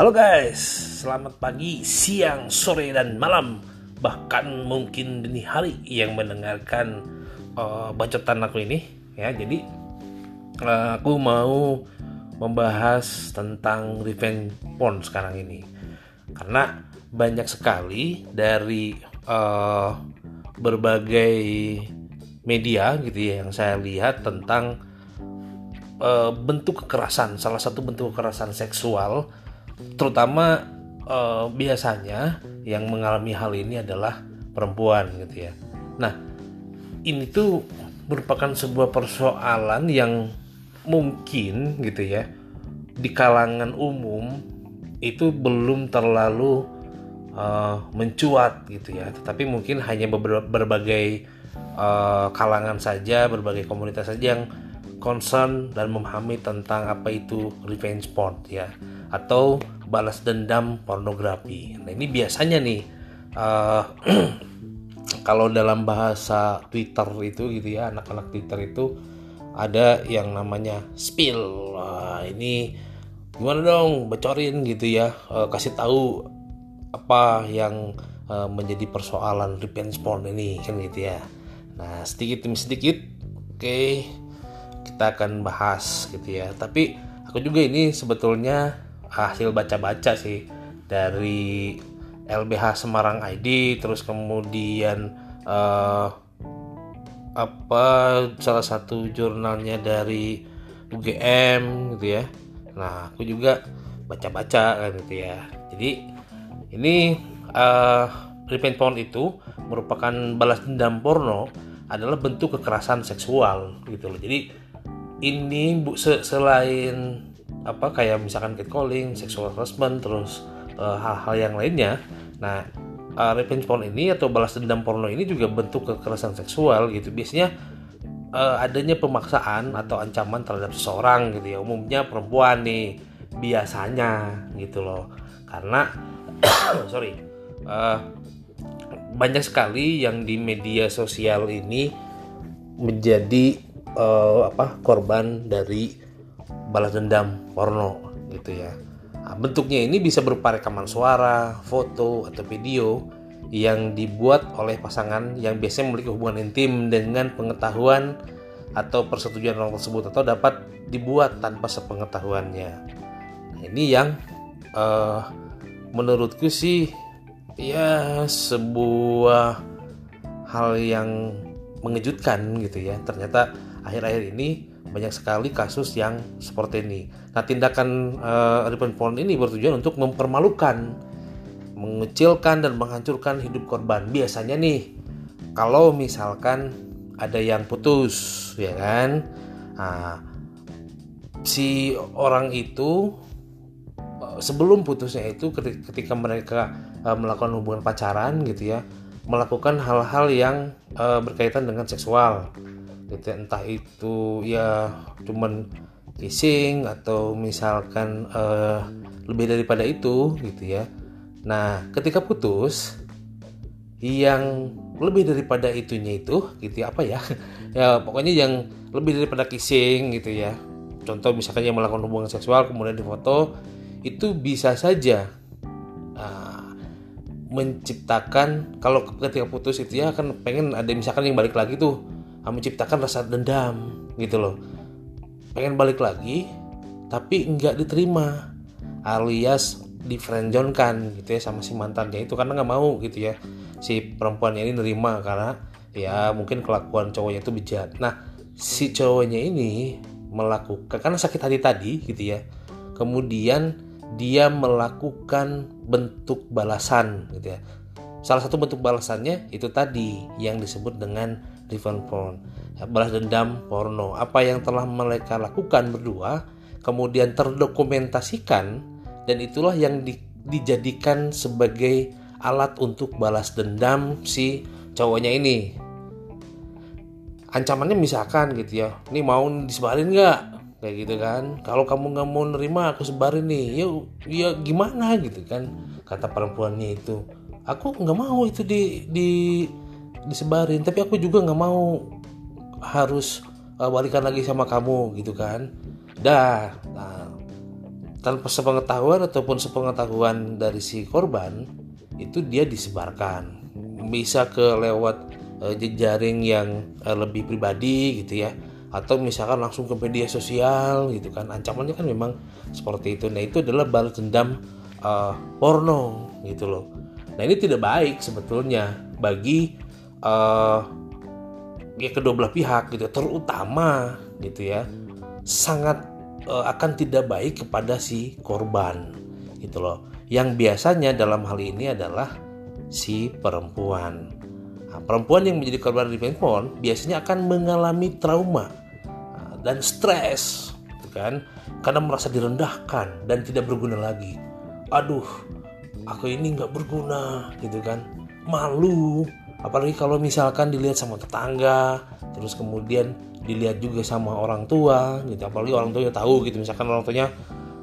Halo guys, selamat pagi, siang, sore, dan malam. Bahkan mungkin dini hari yang mendengarkan uh, bacotan aku ini. Ya Jadi uh, aku mau membahas tentang revenge porn sekarang ini. Karena banyak sekali dari uh, berbagai media gitu ya yang saya lihat tentang uh, bentuk kekerasan salah satu bentuk kekerasan seksual terutama uh, biasanya yang mengalami hal ini adalah perempuan gitu ya. Nah, ini tuh merupakan sebuah persoalan yang mungkin gitu ya di kalangan umum itu belum terlalu uh, mencuat gitu ya, tetapi mungkin hanya berbagai uh, kalangan saja, berbagai komunitas saja yang concern dan memahami tentang apa itu revenge porn ya atau balas dendam pornografi. Nah ini biasanya nih uh, kalau dalam bahasa Twitter itu gitu ya anak-anak Twitter itu ada yang namanya spill. Nah, ini gimana dong bocorin gitu ya uh, kasih tahu apa yang uh, menjadi persoalan revenge porn ini kan gitu ya. Nah sedikit demi sedikit oke kita akan bahas gitu ya. Tapi aku juga ini sebetulnya hasil baca-baca sih dari LBH Semarang ID terus kemudian uh, apa salah satu jurnalnya dari UGM gitu ya. Nah aku juga baca-baca kan gitu ya. Jadi ini uh, revenge porn itu merupakan balas dendam porno adalah bentuk kekerasan seksual gitu loh. Jadi ini bu selain apa kayak misalkan catcalling, sexual harassment, terus eh, hal-hal uh, yang lainnya. Nah, uh, revenge porn ini atau balas dendam porno ini juga bentuk kekerasan seksual gitu. Biasanya uh, adanya pemaksaan atau ancaman terhadap seseorang gitu ya. Umumnya perempuan nih biasanya gitu loh. Karena sorry uh, banyak sekali yang di media sosial ini menjadi uh, apa korban dari balas dendam porno gitu ya. Nah, bentuknya ini bisa berupa rekaman suara, foto, atau video yang dibuat oleh pasangan yang biasanya memiliki hubungan intim dengan pengetahuan atau persetujuan orang tersebut atau dapat dibuat tanpa sepengetahuannya. Nah, ini yang uh, menurutku sih ya sebuah hal yang mengejutkan gitu ya. Ternyata akhir-akhir ini banyak sekali kasus yang seperti ini. Nah, tindakan uh, revenge porn ini bertujuan untuk mempermalukan, mengecilkan dan menghancurkan hidup korban. Biasanya nih, kalau misalkan ada yang putus, ya kan, nah, si orang itu eh, sebelum putusnya itu ketika mereka uh, melakukan hubungan pacaran gitu ya, melakukan hal-hal yang uh, berkaitan dengan seksual. Entah itu ya cuman kissing atau misalkan uh, lebih daripada itu gitu ya. Nah ketika putus yang lebih daripada itunya itu gitu ya apa ya? Ya pokoknya yang lebih daripada kissing gitu ya. Contoh misalkan yang melakukan hubungan seksual kemudian difoto itu bisa saja uh, menciptakan kalau ketika putus itu ya kan pengen ada misalkan yang balik lagi tuh menciptakan rasa dendam gitu loh. Pengen balik lagi tapi nggak diterima. Alias di friendzone gitu ya sama si mantannya itu karena nggak mau gitu ya. Si perempuannya ini nerima karena ya mungkin kelakuan cowoknya itu bejat nah si cowoknya ini melakukan karena sakit hati tadi gitu ya. Kemudian dia melakukan bentuk balasan gitu ya. Salah satu bentuk balasannya itu tadi yang disebut dengan revenge porn balas dendam porno. Apa yang telah mereka lakukan berdua kemudian terdokumentasikan dan itulah yang di, dijadikan sebagai alat untuk balas dendam si cowoknya ini. Ancamannya misalkan gitu ya ini mau disebarin nggak? Kayak gitu kan. Kalau kamu nggak mau nerima aku sebarin nih. Ya ya gimana gitu kan kata perempuannya itu. Aku nggak mau itu di di disebarin tapi aku juga nggak mau harus uh, balikan lagi sama kamu gitu kan. Dah nah, tanpa sepengetahuan ataupun sepengetahuan dari si korban itu dia disebarkan. Bisa ke lewat uh, jejaring yang uh, lebih pribadi gitu ya. Atau misalkan langsung ke media sosial gitu kan. Ancamannya kan memang seperti itu. Nah itu adalah balas dendam uh, porno gitu loh. Nah ini tidak baik sebetulnya bagi uh, ya kedua belah pihak gitu terutama gitu ya sangat uh, akan tidak baik kepada si korban gitu loh. Yang biasanya dalam hal ini adalah si perempuan. Nah, perempuan yang menjadi korban revenge porn biasanya akan mengalami trauma nah, dan stres gitu kan karena merasa direndahkan dan tidak berguna lagi. Aduh aku ini nggak berguna gitu kan malu apalagi kalau misalkan dilihat sama tetangga terus kemudian dilihat juga sama orang tua gitu. Apalagi orang tuanya tahu gitu misalkan orang tuanya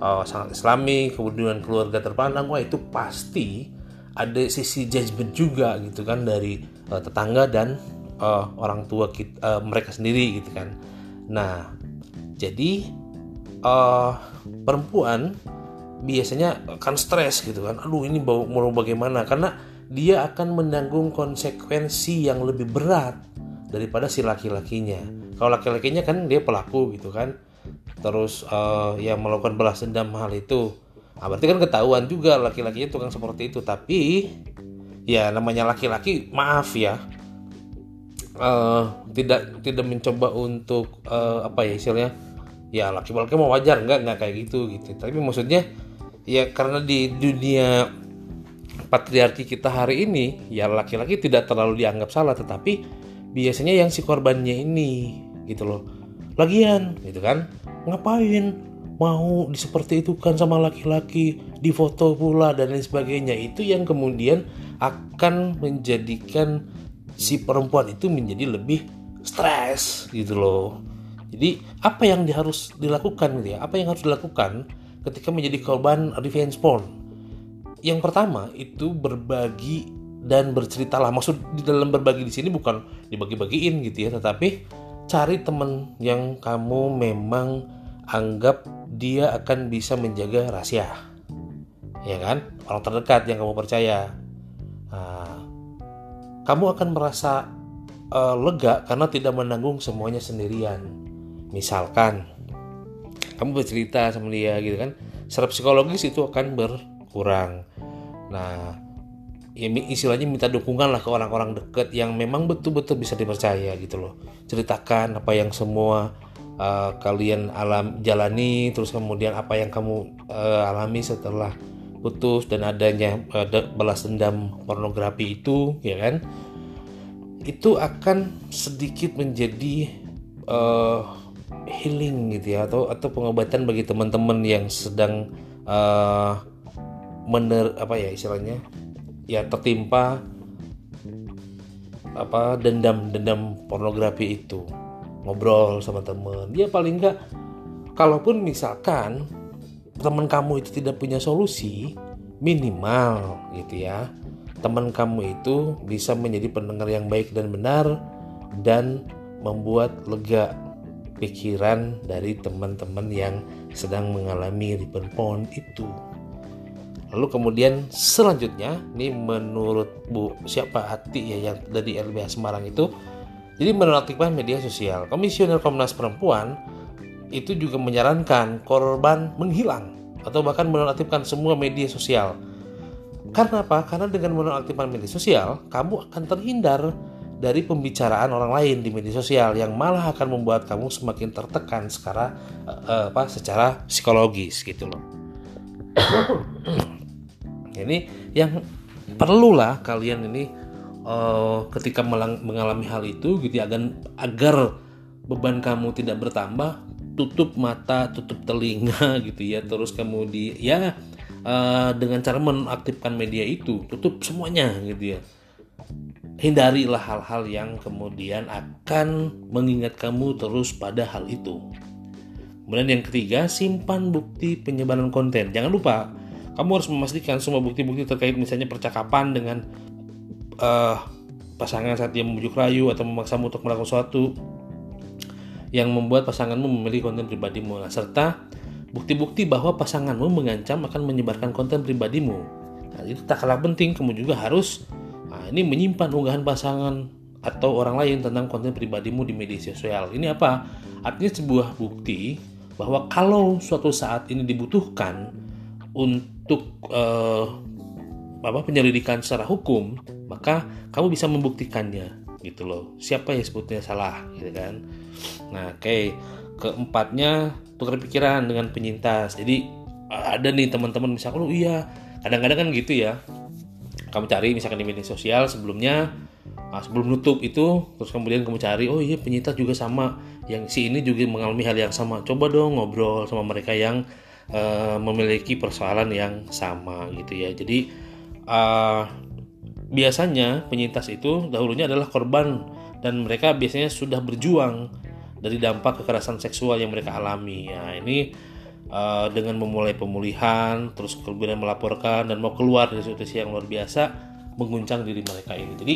uh, sangat islami kemudian keluarga terpandang wah itu pasti ada sisi judgment juga gitu kan dari uh, tetangga dan uh, orang tua kita, uh, mereka sendiri gitu kan. Nah jadi uh, perempuan biasanya akan stres gitu kan. Aduh ini mau bagaimana? Karena dia akan menanggung konsekuensi yang lebih berat daripada si laki-lakinya. Kalau laki-lakinya kan dia pelaku gitu kan. Terus uh, yang melakukan balas dendam hal itu. Nah, berarti kan ketahuan juga laki-laki itu kan seperti itu. Tapi ya namanya laki-laki maaf ya. Uh, tidak tidak mencoba untuk uh, apa ya istilahnya? Ya laki-laki mau wajar nggak nggak kayak gitu gitu. Tapi maksudnya ya karena di dunia patriarki kita hari ini ya laki-laki tidak terlalu dianggap salah tetapi biasanya yang si korbannya ini gitu loh. Lagian gitu kan? Ngapain mau seperti itu kan sama laki-laki di foto pula dan lain sebagainya. Itu yang kemudian akan menjadikan si perempuan itu menjadi lebih stres gitu loh. Jadi apa yang harus dilakukan gitu ya? Apa yang harus dilakukan ketika menjadi korban revenge porn yang pertama itu berbagi dan berceritalah maksud di dalam berbagi di sini bukan dibagi-bagiin gitu ya tetapi cari temen yang kamu memang anggap dia akan bisa menjaga rahasia. Ya kan? Orang terdekat yang kamu percaya. Nah, kamu akan merasa uh, lega karena tidak menanggung semuanya sendirian. Misalkan kamu bercerita sama dia gitu kan. Secara psikologis itu akan berkurang nah ya istilahnya minta dukungan lah ke orang-orang deket yang memang betul-betul bisa dipercaya gitu loh. Ceritakan apa yang semua uh, kalian alam jalani terus kemudian apa yang kamu uh, alami setelah putus dan adanya uh, balas dendam pornografi itu ya kan? Itu akan sedikit menjadi uh, healing gitu ya atau atau pengobatan bagi teman-teman yang sedang uh, mener apa ya istilahnya? Ya tertimpa apa dendam-dendam pornografi itu. Ngobrol sama temen. Dia paling enggak kalaupun misalkan teman kamu itu tidak punya solusi minimal gitu ya teman kamu itu bisa menjadi pendengar yang baik dan benar dan membuat lega pikiran dari teman-teman yang sedang mengalami ribbon porn itu. Lalu kemudian selanjutnya, ini menurut Bu siapa hati ya yang dari LBH Semarang itu, jadi menonaktifkan media sosial. Komisioner Komnas Perempuan itu juga menyarankan korban menghilang atau bahkan menonaktifkan semua media sosial. Karena apa? Karena dengan menonaktifkan media sosial, kamu akan terhindar dari pembicaraan orang lain di media sosial yang malah akan membuat kamu semakin tertekan secara uh, apa secara psikologis gitu loh. Ini yang perlulah kalian ini uh, ketika mengalami hal itu gitu ya, agar agar beban kamu tidak bertambah tutup mata tutup telinga gitu ya terus kemudian ya uh, dengan cara menaktifkan media itu tutup semuanya gitu ya. Hindarilah hal-hal yang kemudian akan mengingat kamu terus pada hal itu. Kemudian yang ketiga simpan bukti penyebaran konten. Jangan lupa kamu harus memastikan semua bukti-bukti terkait misalnya percakapan dengan uh, pasangan saat dia membujuk rayu atau memaksamu untuk melakukan sesuatu yang membuat pasanganmu memilih konten pribadimu nah, serta bukti-bukti bahwa pasanganmu mengancam akan menyebarkan konten pribadimu. Nah, itu tak kalah penting, kamu juga harus nah, ini menyimpan unggahan pasangan atau orang lain tentang konten pribadimu di media sosial. Ini apa? Artinya sebuah bukti bahwa kalau suatu saat ini dibutuhkan untuk uh, apa penyelidikan secara hukum, maka kamu bisa membuktikannya gitu loh. Siapa yang sebutnya salah gitu kan. Nah, oke. Okay. Keempatnya tukar pikiran dengan penyintas jadi ada nih teman-teman misalkan oh iya kadang-kadang kan gitu ya kamu cari misalkan di media sosial sebelumnya nah, sebelum nutup itu terus kemudian kamu cari oh iya penyintas juga sama yang si ini juga mengalami hal yang sama coba dong ngobrol sama mereka yang uh, memiliki persoalan yang sama gitu ya jadi uh, biasanya penyintas itu dahulunya adalah korban dan mereka biasanya sudah berjuang dari dampak kekerasan seksual yang mereka alami. Ya, ini uh, dengan memulai pemulihan, terus kemudian melaporkan dan mau keluar dari situasi yang luar biasa, mengguncang diri mereka ini. Jadi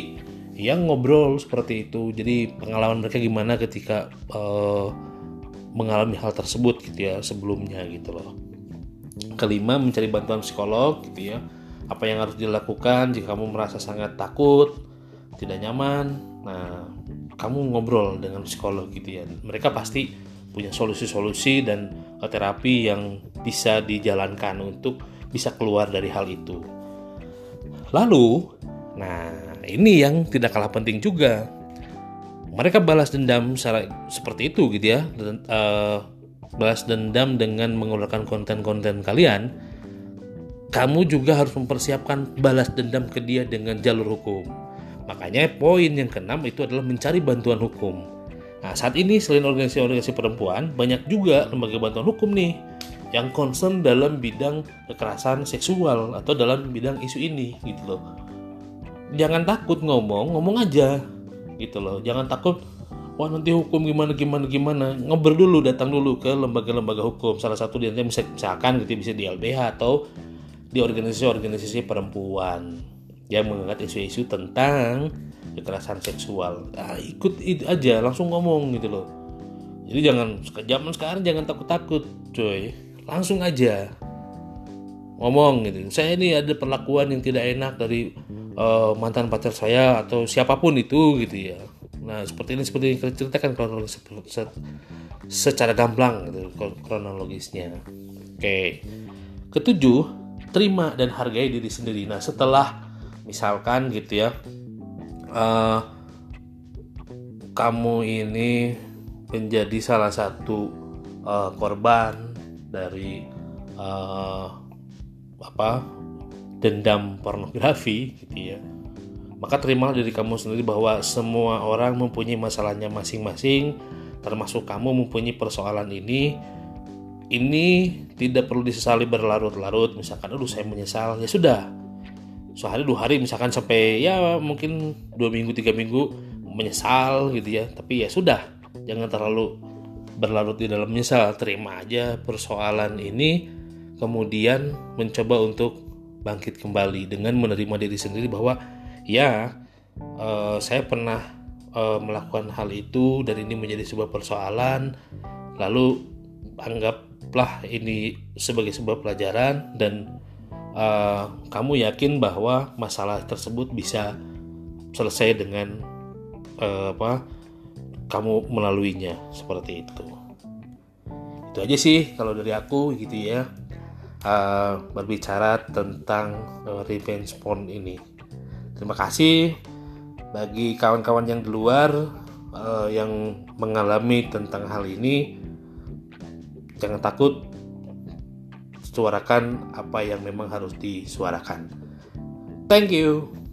yang ngobrol seperti itu. Jadi pengalaman mereka gimana ketika uh, mengalami hal tersebut gitu ya sebelumnya gitu loh. Kelima mencari bantuan psikolog gitu ya. Apa yang harus dilakukan jika kamu merasa sangat takut, tidak nyaman. Nah, kamu ngobrol dengan psikolog gitu ya mereka pasti punya solusi-solusi dan terapi yang bisa dijalankan untuk bisa keluar dari hal itu lalu nah ini yang tidak kalah penting juga mereka balas dendam secara seperti itu gitu ya dan, uh, balas dendam dengan mengeluarkan konten-konten kalian kamu juga harus mempersiapkan balas dendam ke dia dengan jalur hukum Makanya poin yang keenam itu adalah mencari bantuan hukum. Nah, saat ini selain organisasi-organisasi perempuan, banyak juga lembaga bantuan hukum nih yang concern dalam bidang kekerasan seksual atau dalam bidang isu ini gitu loh. Jangan takut ngomong, ngomong aja gitu loh. Jangan takut wah nanti hukum gimana gimana gimana. Ngobrol dulu, datang dulu ke lembaga-lembaga hukum. Salah satu di misalkan gitu bisa di LBH atau di organisasi-organisasi perempuan. Yang mengangkat isu-isu tentang kekerasan seksual. Nah, ikut itu aja langsung ngomong gitu loh. Jadi jangan zaman sekarang jangan takut-takut coy langsung aja ngomong gitu. Saya ini ada perlakuan yang tidak enak dari uh, mantan pacar saya atau siapa pun itu gitu ya nah seperti ini seperti yang ceritakan kronologis secara gamblang gitu kronologisnya. Oke. Ketujuh terima dan hargai diri sendiri. Nah setelah misalkan gitu ya uh, kamu ini menjadi salah satu uh, korban dari uh, apa dendam pornografi gitu ya maka terimalah diri kamu sendiri bahwa semua orang mempunyai masalahnya masing-masing termasuk kamu mempunyai persoalan ini. Ini tidak perlu disesali berlarut-larut. Misalkan aduh saya menyesal. Ya sudah. Sehari dua hari misalkan sampai ya mungkin dua minggu tiga minggu menyesal gitu ya. Tapi ya sudah jangan terlalu berlarut di dalam menyesal. Terima aja persoalan ini kemudian mencoba untuk bangkit kembali dengan menerima diri sendiri bahwa ya uh, saya pernah uh, melakukan hal itu dan ini menjadi sebuah persoalan. Lalu anggaplah ini sebagai sebuah pelajaran dan uh, kamu yakin bahwa masalah tersebut bisa selesai dengan uh, apa kamu melaluinya seperti itu. Itu aja sih kalau dari aku gitu ya. Uh, berbicara tentang uh, revenge porn ini terima kasih bagi kawan-kawan yang di luar uh, yang mengalami tentang hal ini jangan takut suarakan apa yang memang harus disuarakan. Thank you.